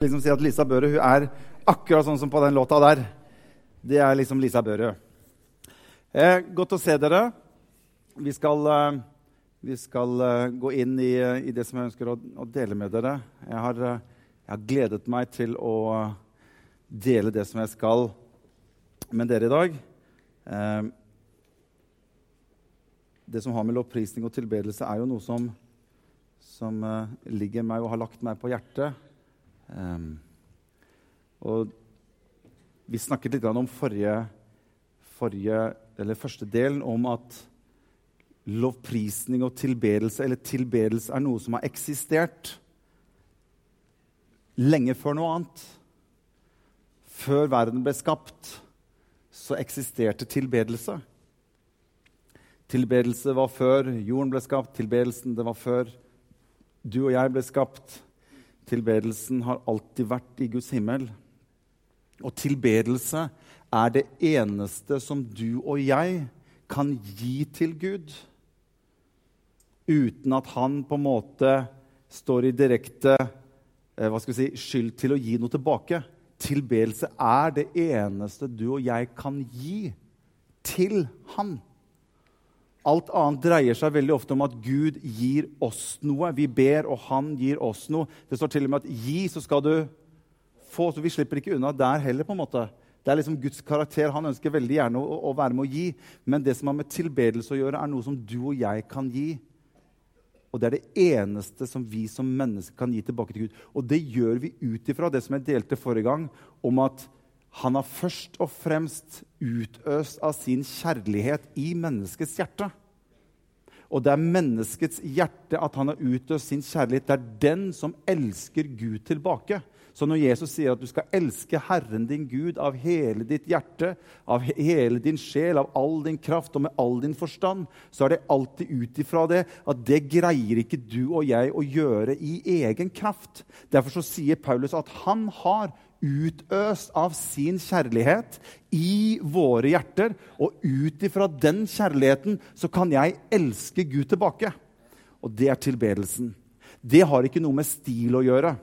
liksom si at Lisa Børø, hun er akkurat sånn som på den låta der. Det er liksom Lisa Børø. Eh, godt å se dere. Vi skal, eh, vi skal eh, gå inn i, eh, i, det som jeg ønsker å, å dele med dere. Jeg har, eh, jeg har, gledet meg til å dele det som jeg skal med dere i dag. Eh, det som har med lovprisning og tilbedelse, er jo noe som, som ligger meg og har lagt meg på hjertet. Um, og vi snakket litt om forrige, forrige, eller første delen om at lovprisning og tilbedelse, eller tilbedelse, er noe som har eksistert lenge før noe annet. Før verden ble skapt, så eksisterte tilbedelse. Tilbedelse var før jorden ble skapt, tilbedelsen det var før du og jeg ble skapt. Tilbedelsen har alltid vært i Guds himmel. Og tilbedelse er det eneste som du og jeg kan gi til Gud uten at han på en måte står i direkte eh, si, skyld til å gi noe tilbake. Tilbedelse er det eneste du og jeg kan gi til han. Alt annet dreier seg veldig ofte om at Gud gir oss noe. Vi ber, og han gir oss noe. Det står til og med at 'gi, så skal du få'. Så vi slipper ikke unna der heller. på en måte. Det er liksom Guds karakter. Han ønsker veldig gjerne å, å være med å gi. Men det som har med tilbedelse å gjøre, er noe som du og jeg kan gi. Og det er det eneste som vi som mennesker kan gi tilbake til Gud. Og det gjør vi ut ifra det som jeg delte forrige gang, om at han har først og fremst utøst av sin kjærlighet i menneskets hjerte. Og det er menneskets hjerte at han har utøst sin kjærlighet. Det er den som elsker Gud tilbake. Så når Jesus sier at du skal elske Herren din Gud av hele ditt hjerte, av hele din sjel, av all din kraft og med all din forstand, så er det alltid ut ifra det at det greier ikke du og jeg å gjøre i egen kraft. Derfor så sier Paulus at han har utøst av sin kjærlighet i våre hjerter. Og ut ifra den kjærligheten så kan jeg elske Gud tilbake. Og det er tilbedelsen. Det har ikke noe med stil å gjøre.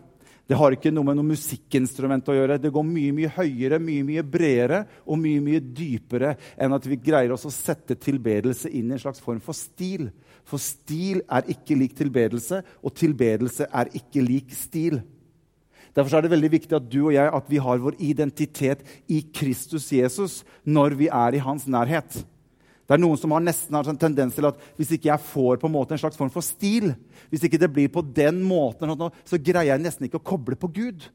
Det har ikke noe med noe musikkinstrument å gjøre. Det går mye mye høyere, mye mye bredere og mye mye dypere enn at vi greier oss å sette tilbedelse inn i en slags form for stil. For stil er ikke lik tilbedelse, og tilbedelse er ikke lik stil. Derfor er det veldig viktig at du og jeg at vi har vår identitet i Kristus Jesus når vi er i hans nærhet. Det er Noen som har nesten har en sånn tendens til at hvis ikke jeg får på en måte en slags form for stil, hvis ikke det blir på den måten, så greier jeg nesten ikke å koble på Gud.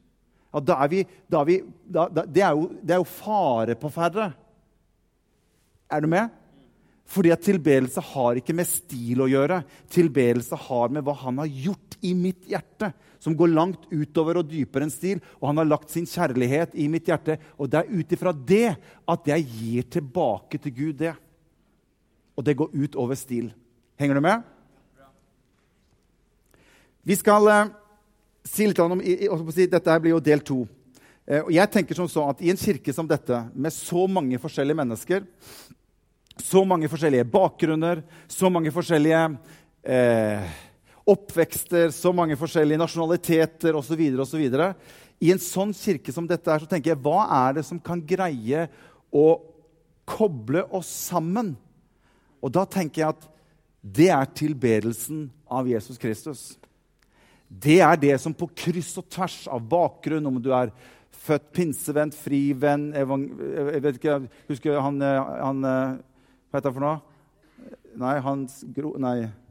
Ja, da er vi, da er vi da, da, det, er jo, det er jo fare på ferde. Er du med? Fordi at tilbedelse har ikke med stil å gjøre. Tilbedelse har med hva han har gjort i mitt hjerte, som går langt utover og dypere enn stil. Og han har lagt sin kjærlighet i mitt hjerte. Og det er ut ifra det at jeg gir tilbake til Gud det. Og det går ut over stil. Henger du med? Vi skal eh, si litt om si, Dette blir jo del to. Eh, og jeg tenker som så at I en kirke som dette, med så mange forskjellige mennesker så mange forskjellige bakgrunner, så mange forskjellige eh, oppvekster, så mange forskjellige nasjonaliteter osv. I en sånn kirke som dette er, så tenker jeg, hva er det som kan greie å koble oss sammen? Og da tenker jeg at det er tilbedelsen av Jesus Kristus. Det er det som på kryss og tvers av bakgrunn, om du er født pinsevenn, frivenn Jeg vet ikke, husker han, han hva heter han for noe? Nei, hans gro... Nei.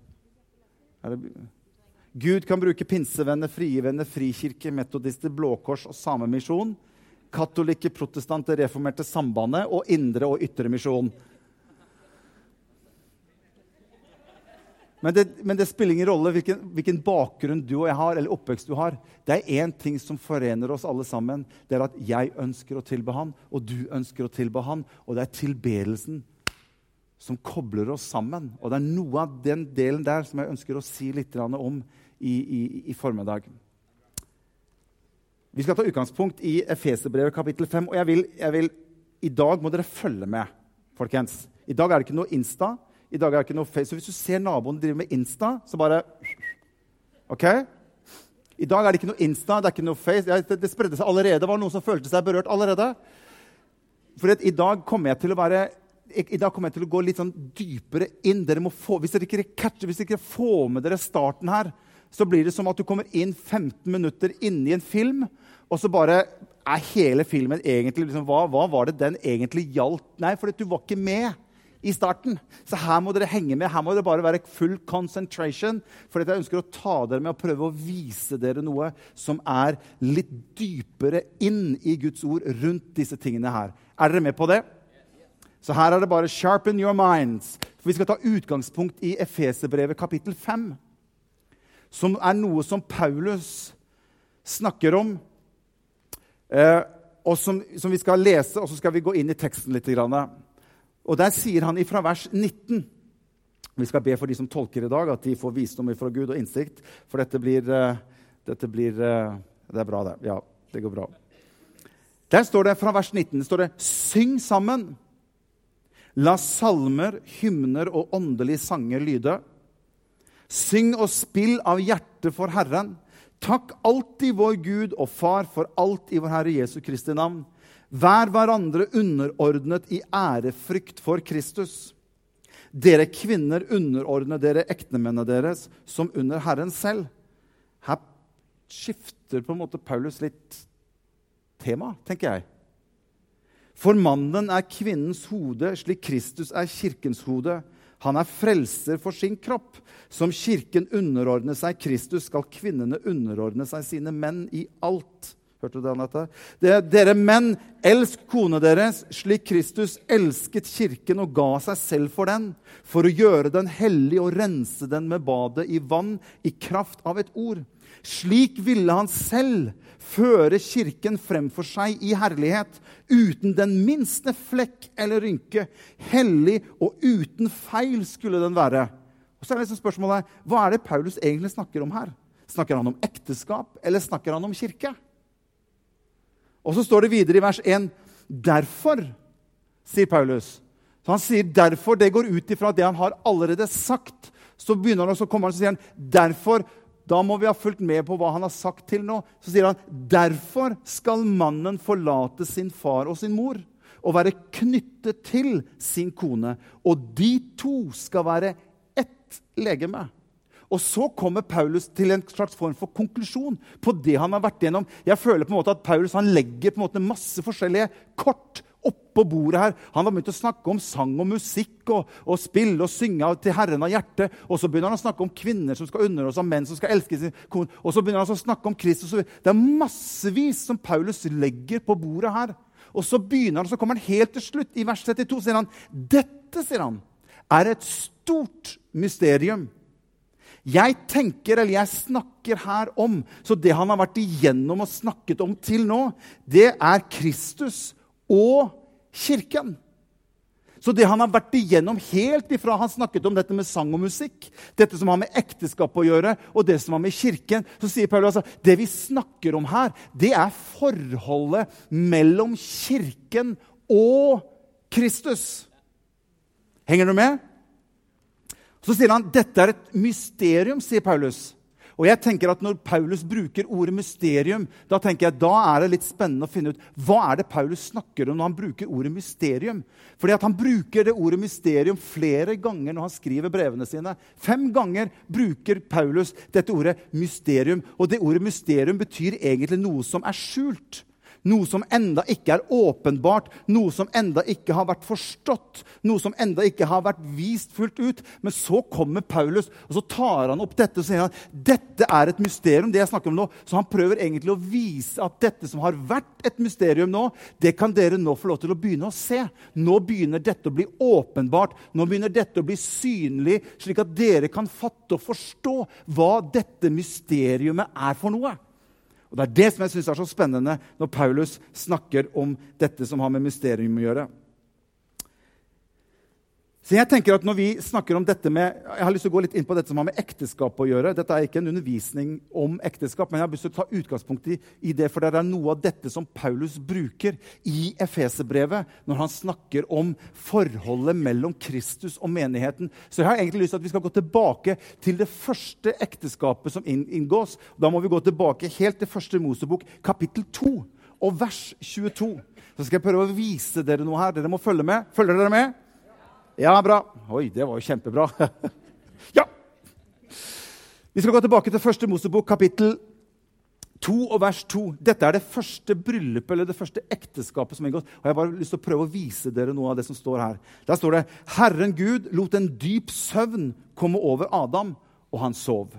Gud kan bruke pinsevenner, frie venner, frikirke, metodister, Blå Kors og Samemisjon. Katolikke, protestante, reformerte Sambandet og Indre og Ytre misjon. Men det, men det, spiller ingen rolle hvilken, hvilken, bakgrunn du og jeg har, eller oppvekst du har. Det er én ting som forener oss alle sammen. Det er at jeg ønsker å tilbe Han, og du ønsker å tilbe Han. Og det er tilbedelsen som kobler oss sammen. Og det er noe av den delen der som jeg ønsker å si litt om i, i, i formiddag. Vi skal ta utgangspunkt i Efeserbrevet kapittel 5. Og jeg vil, jeg vil, i dag må dere følge med, folkens. I dag er det ikke noe Insta. i dag er det ikke noe face. Så hvis du ser naboen drive med Insta, så bare OK? I dag er det ikke noe Insta, det er ikke noe Face. Det, det spredde seg allerede. Det var noen som følte seg berørt allerede. For i dag kommer jeg til å være i dag kommer jeg til å gå litt sånn dypere inn. Få, hvis, dere ikke catcher, hvis dere ikke får med dere starten her, så blir det som at du kommer inn 15 minutter inni en film, og så bare er hele filmen egentlig liksom, hva, hva, var det den egentlig gjaldt? Nei, for du var ikke med i starten. Så her må dere henge med. Her må det bare være full concentration. For jeg ønsker å ta dere med og prøve å vise dere noe som er litt dypere inn i Guds ord rundt disse tingene her. Er dere med på det? Så her er det bare 'sharpen your minds'. For Vi skal ta utgangspunkt i Efeserbrevet kapittel 5, som er noe som Paulus snakker om, eh, og som, som, vi skal lese, og så skal vi gå inn i teksten litt. Og der sier han ifra vers 19 Vi skal be for de som tolker i dag, at de får visdom fra Gud og innsikt. For dette blir, uh, dette blir uh, Det er bra, det. Ja, det går bra. Der står det fra vers 19 står det, Syng sammen. La salmer, hymner og åndelige sanger lyde. Syng og spill av hjertet for Herren. Takk alltid vår Gud og Far for alt i vår Herre Jesu Kristi navn Vær hverandre underordnet i ærefrykt for Kristus. Dere kvinner underordne dere ektemennene deres som under Herren selv. Her skifter på en måte Paulus litt tema, tenker jeg. For mannen er kvinnens hode, slik Kristus er kirkens hode. Han er frelser for sin kropp. Som kirken underordner seg Kristus, skal kvinnene underordne seg sine menn i alt. Hørte du det, Anette? Dere menn, elsk kone deres slik Kristus elsket kirken og ga seg selv for den, for å gjøre den hellig og rense den med badet i vann i kraft av et ord. Slik ville han selv føre kirken fremfor seg i herlighet, uten den minste flekk eller rynke. Hellig og uten feil skulle den være. Og så er liksom spørsmålet, Hva er det Paulus egentlig snakker om her? Snakker han om ekteskap, eller snakker han om kirke? Og så står det videre i vers 1.: Derfor, sier Paulus. Så Han sier derfor. Det går ut ifra det han har allerede sagt. Så begynner han, og så kommer han og sier han, derfor, Da må vi ha fulgt med på hva han har sagt til nå. Så sier han derfor skal mannen forlate sin far og sin mor og være knyttet til sin kone. Og de to skal være ett legeme. Og så kommer Paulus til en slags form for konklusjon på det han har vært gjennom. Jeg føler på en måte at Paulus legger masse forskjellige kort oppå bordet her. Han har begynt å snakke om sang og musikk og, og spille og synge til Herren av hjertet. Og så begynner han å snakke om kvinner som skal underholde og menn som skal elske sin kone. Og så begynner han å snakke om Kristus. Det er massevis som Paulus legger på bordet her. Og så begynner han, så kommer han helt til slutt. I vers 32 sier han dette sier han, er et stort mysterium jeg tenker, eller jeg snakker her om Så det han har vært igjennom og snakket om til nå, det er Kristus og Kirken. Så det han har vært igjennom helt ifra han snakket om dette med sang og musikk, dette som har med ekteskap å gjøre, og det som har med Kirken, så sier Paulus altså, det vi snakker om her, det er forholdet mellom Kirken og Kristus. Henger du med? Så sier han dette er et mysterium, sier Paulus. Og jeg tenker at Når Paulus bruker ordet mysterium, da tenker jeg, da er det litt spennende å finne ut hva er det Paulus snakker om når han bruker ordet mysterium. Fordi at Han bruker det ordet mysterium flere ganger når han skriver brevene sine. Fem ganger bruker Paulus dette ordet mysterium. Og det ordet mysterium betyr egentlig noe som er skjult. Noe som enda ikke er åpenbart, noe som enda ikke har vært forstått, noe som enda ikke har vært vist fullt ut. Men så kommer Paulus og så tar han opp dette og sier at dette er et mysterium. det jeg snakker om nå. Så han prøver egentlig å vise at dette som har vært et mysterium nå, det kan dere nå få lov til å begynne å se. Nå begynner dette å bli åpenbart, nå begynner dette å bli synlig, slik at dere kan fatte og forstå hva dette mysteriumet er for noe. Og Det er det som jeg synes er så spennende når Paulus snakker om dette som har med mysterium å gjøre. Så jeg tenker at når vi snakker om dette med, Jeg har lyst til å gå litt inn på dette som har med ekteskap å gjøre. Dette er ikke en undervisning om ekteskap, men jeg har lyst til å ta utgangspunkt i, i det, for det er noe av dette som Paulus bruker i Efeserbrevet når han snakker om forholdet mellom Kristus og menigheten. Så jeg har egentlig lyst til at vi skal gå tilbake til det første ekteskapet som inngås. Da må vi gå tilbake helt til første Mosebok, kapittel 2 og vers 22. Så skal jeg prøve å vise dere noe her. Dere må følge med. Følger dere med? Ja, bra. Oi, det var jo kjempebra. ja! Vi skal gå tilbake til første Mosebok, kapittel 2 og vers 2. Dette er det første bryllupet eller det første ekteskapet som inngås. Og jeg har bare lyst til å prøve å vise dere noe av det som står her. Der står det Herren Gud lot en dyp søvn komme over Adam, og han sov.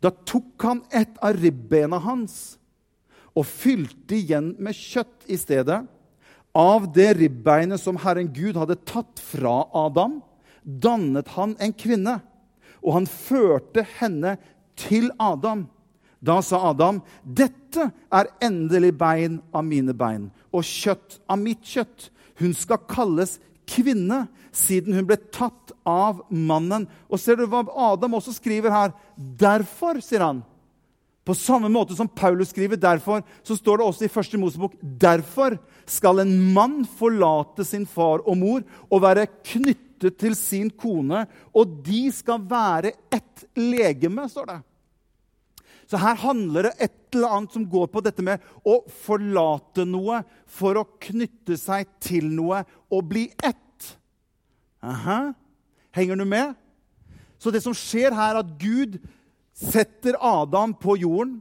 Da tok han et av ribbena hans og fylte igjen med kjøtt i stedet. Av det ribbeinet som Herren Gud hadde tatt fra Adam, dannet han en kvinne, og han førte henne til Adam. Da sa Adam, 'Dette er endelig bein av mine bein og kjøtt av mitt kjøtt.' Hun skal kalles kvinne, siden hun ble tatt av mannen. Og ser du hva Adam også skriver her? Derfor, sier han, på samme måte som Paulus skriver derfor, så står det også i første Mosebok derfor skal en mann forlate sin far og mor og være knyttet til sin kone, og de skal være ett legeme, står det. Så her handler det et eller annet som går på dette med å forlate noe for å knytte seg til noe og bli ett. Aha. Henger du med? Så det som skjer her, er at Gud setter Adam på jorden.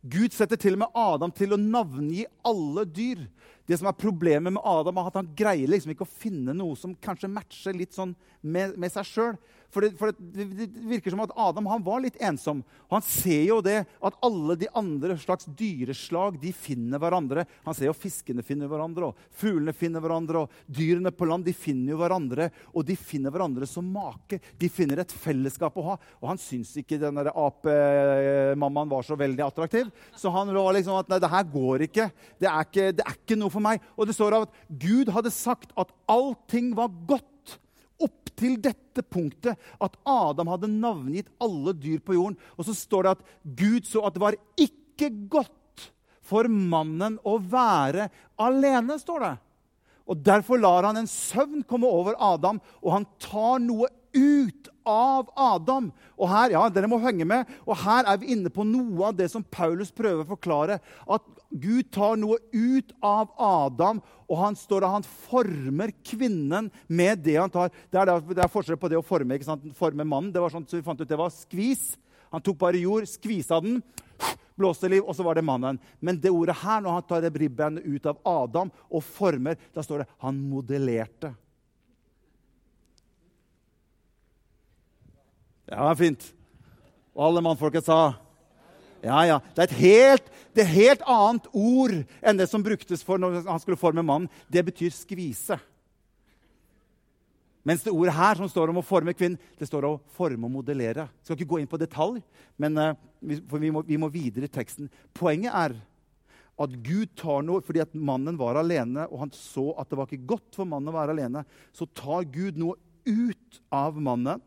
Gud setter til og med Adam til å navngi alle dyr. Det som er Problemet med Adam er at han greier liksom ikke å finne noe som kanskje matcher litt sånn med, med seg sjøl. For, det, for det, det, virker som at Adam han var litt ensom. Og han ser jo det at alle de andre slags dyreslag de finner hverandre. Han ser jo fiskene finner hverandre, og fuglene finner hverandre, og dyrene på land de finner jo hverandre. Og de finner hverandre som make. De finner et fellesskap å ha. Og han syns ikke den apemammaen var så veldig attraktiv. Så han var liksom at nei, det her går ikke. Det er ikke, det er ikke noe for meg. Og det står av at Gud hadde sagt at allting var godt opp til dette punktet at Adam hadde navngitt alle dyr på jorden. Og så står det at Gud så at det var ikke godt for mannen å være alene. står det. Og Derfor lar han en søvn komme over Adam, og han tar noe ut av Adam. Og her, ja, dere må henge med, og her er vi inne på noe av det som Paulus prøver å forklare. At Gud tar noe ut av Adam, og han står der, han former kvinnen med det han tar. Det er, det er forskjell på det å forme, ikke sant? forme mannen. Det var sånn, så vi fant ut det var skvis. Han tok bare jord, skvisa den, blåste liv, og så var det mannen. Men det ordet her, når han tar det ribbeinet ut av Adam og former, da står det han modellerte. Ja, fint. Og alle mannfolket sa ja, ja. Det er et helt, det er helt annet ord enn det som bruktes for når han skulle forme mannen. Det betyr skvise. Mens det ordet her som står om å forme kvinnen, det står om å forme og modellere. Jeg skal ikke gå inn på detalj, men, uh, for vi må, vi må videre i teksten. Poenget er at Gud tar noe fordi at mannen var alene, og han så at det var ikke godt for mannen å være alene. Så tar Gud noe ut av mannen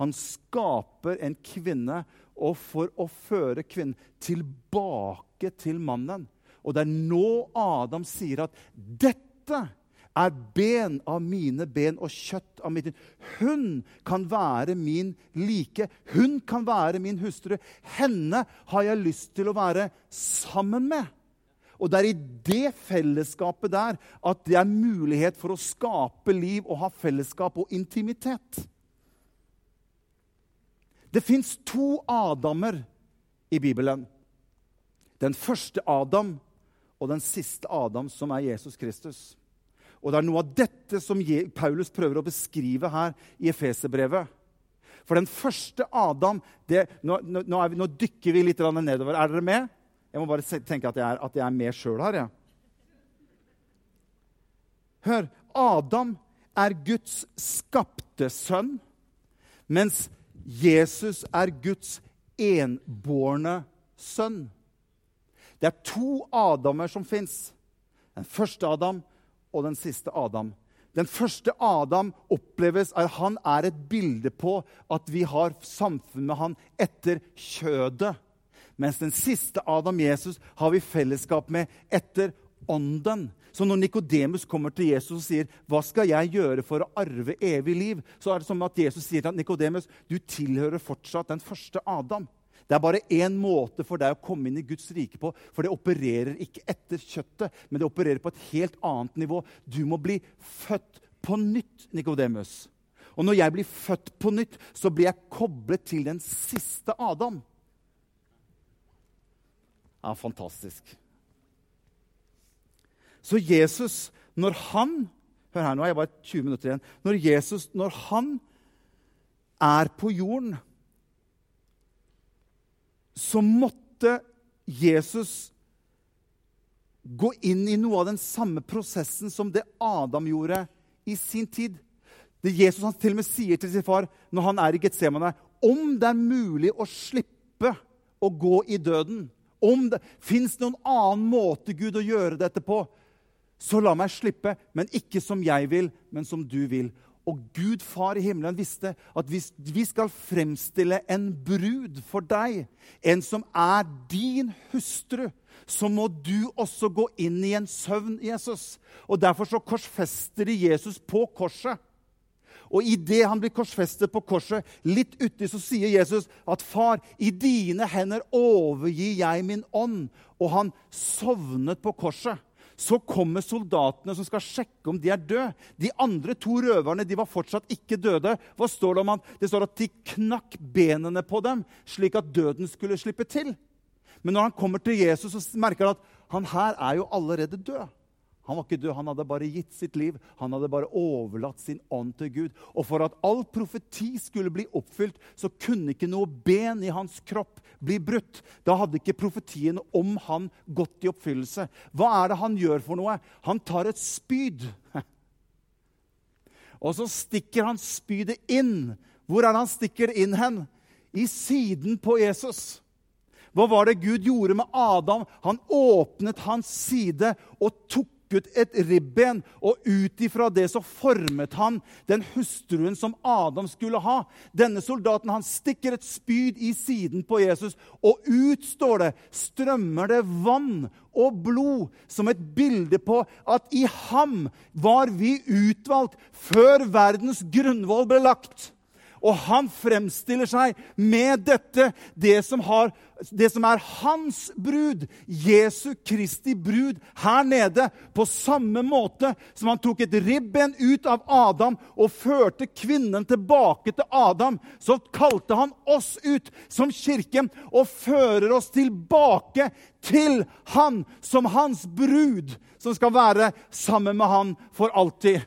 han skaper en kvinne og for å føre kvinnen tilbake til mannen. Og det er nå Adam sier at 'dette er ben av mine ben og kjøtt av mitt Hun kan være min like. Hun kan være min hustru. Henne har jeg lyst til å være sammen med. Og det er i det fellesskapet der at det er mulighet for å skape liv og ha fellesskap og intimitet. Det fins to Adamer i Bibelen. Den første Adam og den siste Adam, som er Jesus Kristus. Og Det er noe av dette som Paulus prøver å beskrive her i Efeserbrevet. For den første Adam det, nå, nå, vi, nå, dykker vi litt nedover. Er dere med? Jeg må bare tenke at jeg er, at jeg er med sjøl her. Ja. Hør. Adam er Guds skapte sønn, mens Jesus er Guds enbårne sønn. Det er to Adamer som fins. Den første Adam og den siste Adam. Den første Adam oppleves at han er et bilde på at vi har samfunn med han etter kjødet. Mens den siste Adam, Jesus, har vi fellesskap med etter ånden. Så når Nikodemus kommer til Jesus og sier, 'Hva skal jeg gjøre for å arve evig liv?' så er det som at Jesus sier til Nikodemus, 'Du tilhører fortsatt den første Adam'. Det er bare én måte for deg å komme inn i Guds rike på. For det opererer ikke etter kjøttet, men det opererer på et helt annet nivå. Du må bli født på nytt, Nikodemus. Og når jeg blir født på nytt, så blir jeg koblet til den siste Adam. Ja, fantastisk. Så Jesus, når han Hør her, nå er jeg bare 20 minutter igjen. Når Jesus, når han er på jorden, så måtte Jesus gå inn i noe av den samme prosessen som det Adam gjorde i sin tid. Det Jesus han til og med sier til sin far når han er i Getsemane, om det er mulig å slippe å gå i døden om det fins noen annen måte Gud å gjøre dette på, så la meg slippe, men ikke som jeg vil, men som du vil. Og Gud, Far i himmelen, visste at hvis vi skal fremstille en brud for deg, en som er din hustru, så må du også gå inn i en søvn, Jesus. Og Derfor så korsfester de Jesus på korset. Og idet han blir korsfestet på korset, litt uti, så sier Jesus at 'Far, i dine hender overgir jeg min ånd.' Og han sovnet på korset. Så kommer soldatene som skal sjekke om de er døde. De andre to røverne de var fortsatt ikke døde. Hva står Det om? han? Det står at de knakk benene på dem, slik at døden skulle slippe til. Men når han kommer til Jesus, så merker han at han her er jo allerede død. Han var ikke død, han hadde bare gitt sitt liv. Han hadde bare overlatt sin ånd til Gud. Og for at all profeti skulle bli oppfylt, så kunne ikke noe ben i hans kropp bli brutt. Da hadde ikke profetien om han gått i oppfyllelse. Hva er det han gjør for noe? Han tar et spyd. Og så stikker han spydet inn. Hvor er det han stikker det inn hen? I siden på Jesus. Hva var det Gud gjorde med Adam? Han åpnet hans side og tok ut et ribben, og ut ifra det så formet han den hustruen som Adam skulle ha. Denne soldaten han stikker et spyd i siden på Jesus, og ut, står det, strømmer det vann og blod, som et bilde på at i ham var vi utvalgt før verdens grunnvoll ble lagt. Og han fremstiller seg med dette, det som, har, det som, er hans brud, Jesu Kristi brud, her nede. På samme måte som han tok et ribben ut av Adam og førte kvinnen tilbake til Adam, så kalte han oss ut som kirken og fører oss tilbake til han som hans brud, som skal være sammen med han for alltid.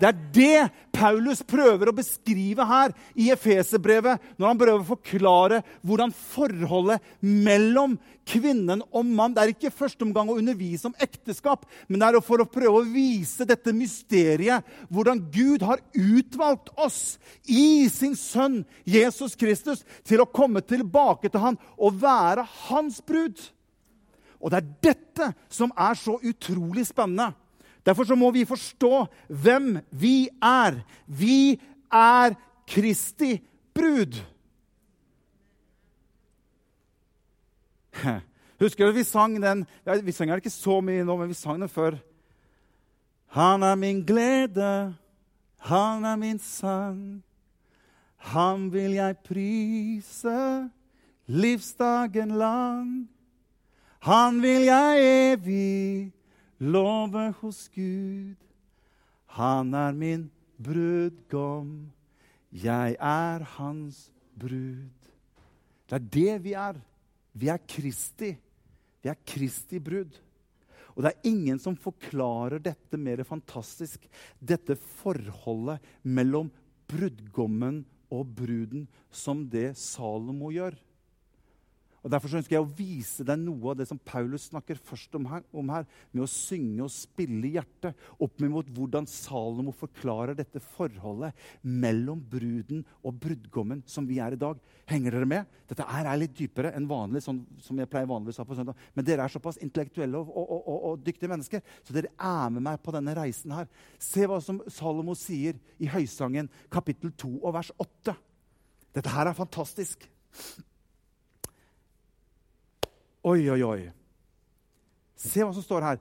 Det er det Paulus prøver å beskrive her i Efeserbrevet, når han prøver å forklare hvordan forholdet mellom kvinnen og mann Det er ikke første omgang å undervise om ekteskap, men det er for å prøve å vise dette mysteriet. Hvordan Gud har utvalgt oss i sin sønn Jesus Kristus til å komme tilbake til han og være hans brud. Og det er dette som er så utrolig spennende. Derfor så må vi forstå hvem vi er. Vi er Kristi brud. Husker du vi sang den Vi synger den ikke så mye nå, men vi sang den før. Han er min glede, han er min sang. Han vil jeg prise livsdagen lang. Han vil jeg evig love hos Gud. Han er min brudgom, jeg er hans brud. Det er det vi er. Vi er Kristi. Vi er Kristi brud. Og det er ingen som forklarer dette mer fantastisk, dette forholdet mellom brudgommen og bruden, som det Salomo gjør. Og Derfor så ønsker jeg å vise deg noe av det som Paulus snakker først om her, om her, med å synge og spille hjertet, opp mot hvordan Salomo forklarer dette forholdet mellom bruden og brudgommen som vi er i dag. Henger dere med? Dette er litt dypere enn vanlig, sånn som jeg pleier vanligvis å ha på søndag. Men dere er såpass intellektuelle og, og, og, og, dyktige mennesker, så dere er med meg på denne reisen her. Se hva som Salomo sier i Høysangen kapittel 2 og vers 8. Dette her er fantastisk. Oi, oi, oi. Se hva som står her.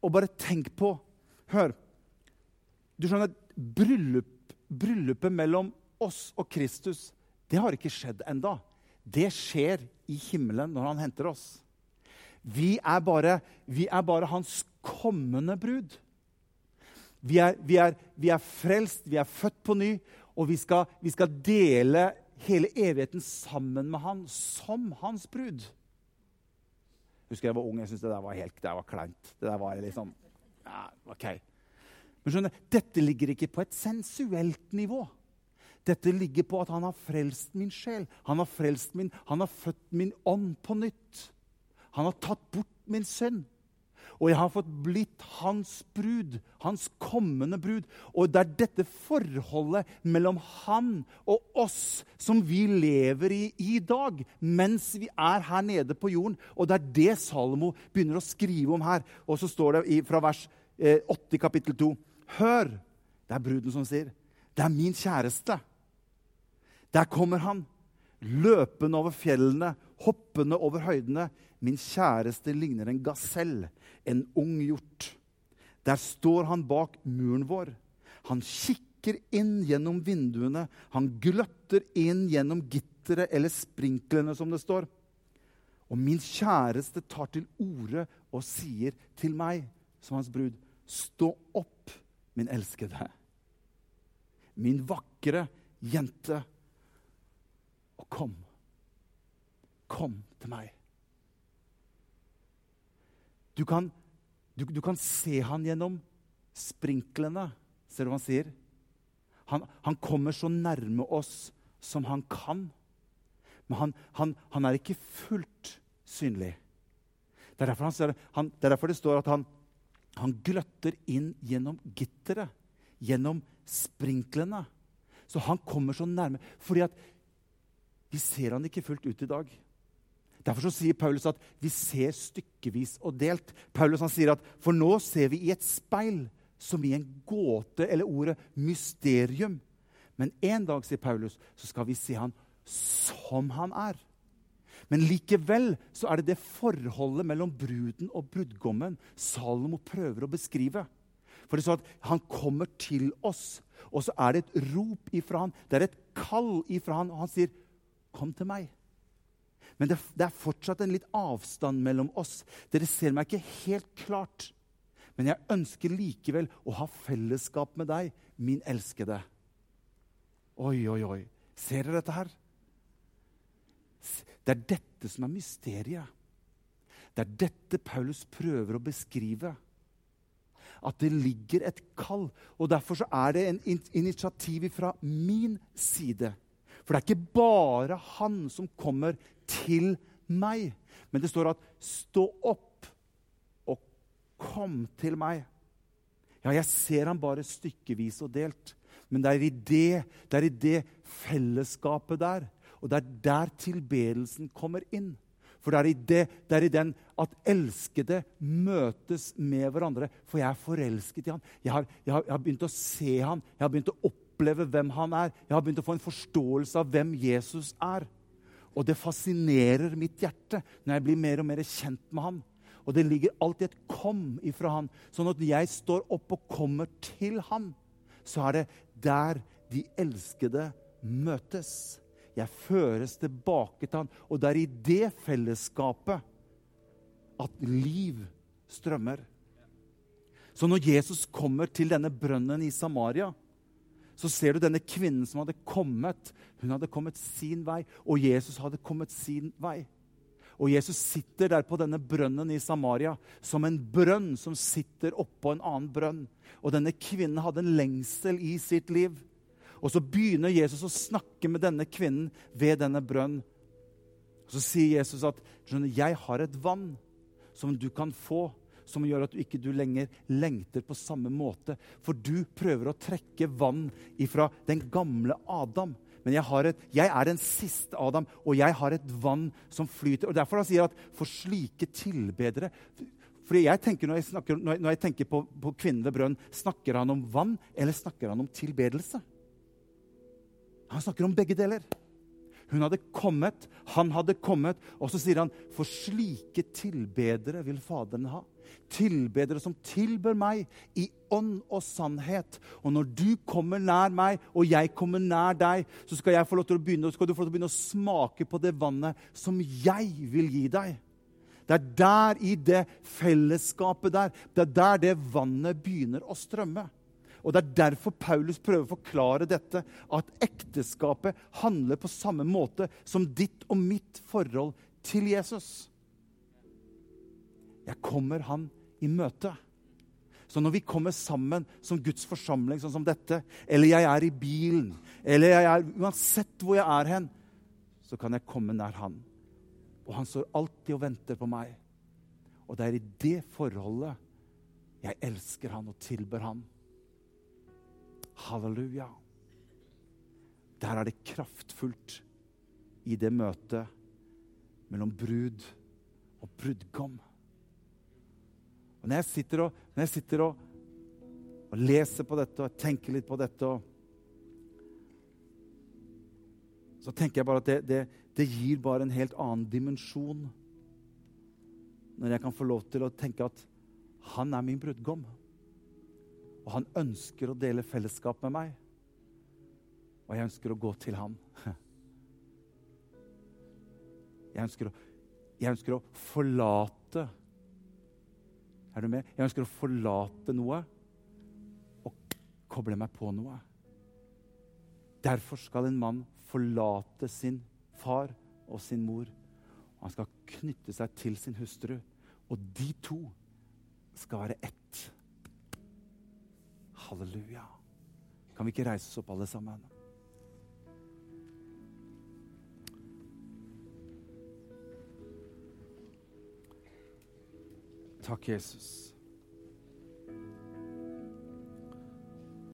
Og bare tenk på Hør. Du skjønner, bryllup, Bryllupet mellom oss og Kristus det har ikke skjedd enda. Det skjer i himmelen når han henter oss. Vi er bare, vi er bare hans kommende brud. Vi er, vi, er, vi er, frelst, vi er født på ny, og vi skal, vi skal dele hele evigheten sammen med han som hans brud husker jeg var ung. Jeg syntes det der var helt det var kleint. Det der var liksom ja, ok. Men skjønner, dette ligger ikke på et sensuelt nivå. Dette ligger på at han har frelst min sjel. Han har frelst min, han har født min ånd på nytt. Han har tatt bort min synd. Og jeg har fått blitt hans brud, hans kommende brud. Og det er dette forholdet mellom han og oss som vi lever i i dag, mens vi er her nede på jorden. Og det er det Salomo begynner å skrive om her. Og så står det fra vers eh, 8 i kapittel 2. Hør! Det er bruden som sier. Det er min kjæreste. Der kommer han, løpende over fjellene, hoppende over høydene. Min kjæreste ligner en gasell, en ung hjort. Der står han bak muren vår. Han kikker inn gjennom vinduene. Han gløtter inn gjennom gitteret eller sprinklene, som det står. Og min kjæreste tar til orde og sier til meg, som hans brud, stå opp, min elskede. Min vakre jente. Og kom. Kom til meg. Du kan, du, du kan se han gjennom sprinklene. Ser du hva han sier? Han, han, kommer så nærme oss som han kan. Men han, han, han er ikke fullt synlig. Det er derfor, det, er derfor det står at han, gløtter inn gjennom gitteret. Gjennom sprinklene. Så han kommer så nærme. Fordi at vi ser han ikke fullt ut i dag. Derfor så sier Paulus at vi ser stykkevis og delt. Paulus han sier at for nå ser vi i et speil som i en gåte, eller ordet mysterium. Men en dag, sier Paulus, så skal vi se han som han er. Men likevel så er det det forholdet mellom bruden og brudgommen Salomo prøver å beskrive. For det er sånn at Han kommer til oss, og så er det et rop ifra han. Det er et kall ifra han, og han sier, 'Kom til meg'. Men det, det, er fortsatt en litt avstand mellom oss. Dere ser meg ikke helt klart. Men jeg ønsker likevel å ha fellesskap med deg, min elskede. Oi, oi, oi. Ser dere dette her? Det er dette som er mysteriet. Det er dette Paulus prøver å beskrive. At det ligger et kall. Og Derfor er det en initiativ fra min side. For det er ikke bare han som kommer til meg. Men det står at 'stå opp og kom til meg'. Ja, jeg ser ham bare stykkevis og delt. Men det er i det, det, er i det fellesskapet der. Og det er der tilbedelsen kommer inn. For det er, det, det er i den at elskede møtes med hverandre. For jeg er forelsket i han. Jeg har, jeg har, jeg har begynt å se han. Jeg har begynt å oppleve hvem han er. Jeg har begynt å få en forståelse av hvem Jesus er. Og det fascinerer mitt hjerte når jeg blir mer og mer kjent med han. Og det ligger alltid et 'kom' ifra han. Sånn at når jeg står opp og kommer til han, så er det der de elskede møtes. Jeg føres tilbake til han. Og det er i det fellesskapet at liv strømmer. Så når Jesus kommer til denne brønnen i Samaria, så ser du denne kvinnen som hadde kommet. Hun hadde kommet sin vei, og Jesus hadde kommet sin vei. Og Jesus sitter der på denne brønnen i Samaria som en brønn som sitter oppå en annen brønn. Og denne kvinnen hadde en lengsel i sitt liv. Og så begynner Jesus å snakke med denne kvinnen ved denne brønnen. Så sier Jesus at 'Jeg har et vann som du kan få' som gjør at du ikke du lenger lengter på samme måte. For du prøver å trekke vann ifra den gamle Adam. Men jeg, et, jeg, er den siste Adam, og jeg har et vann som flyter. Og Derfor han sier at for slike tilbedere fordi jeg tenker, Når jeg, snakker, når jeg tenker på, på kvinnen ved brønnen, snakker han om vann eller snakker han om tilbedelse? Han snakker om begge deler. Hun hadde kommet, han hadde kommet, og så sier han, for slike tilbedere vil Faderen ha. Tilbedere som tilbør meg i ånd og sannhet. Og når du kommer nær meg, og jeg kommer nær deg, så skal, jeg få lov til å begynne, skal du få lov til å begynne å smake på det vannet som jeg vil gi deg. Det er der, i det fellesskapet der, det er der det vannet begynner å strømme. Og Det er derfor Paulus prøver å forklare dette, at ekteskapet handler på samme måte som ditt og mitt forhold til Jesus. Jeg kommer han i møte. Så når vi kommer sammen som Guds forsamling, sånn som dette, eller jeg er i bilen, eller jeg er, uansett hvor jeg er hen, så kan jeg komme nær han. Og han står alltid og venter på meg. Og det er i det forholdet jeg elsker han og tilber han. Halleluja. Der er det kraftfullt i det møtet mellom brud og brudgom. Og Når jeg sitter og, jeg sitter og, og leser på dette og tenker litt på dette Så tenker jeg bare at det, det, det gir bare en helt annen dimensjon når jeg kan få lov til å tenke at han er min brudgom. Og han ønsker å dele fellesskap med meg. Og jeg ønsker å gå til ham. Jeg ønsker å, jeg ønsker å forlate Er du med? Jeg ønsker å forlate noe og koble meg på noe. Derfor skal en mann forlate sin far og sin mor. Og han skal knytte seg til sin hustru. Og de to skal være ett. Halleluja. Kan vi ikke reise oss opp, alle sammen? Takk, Jesus.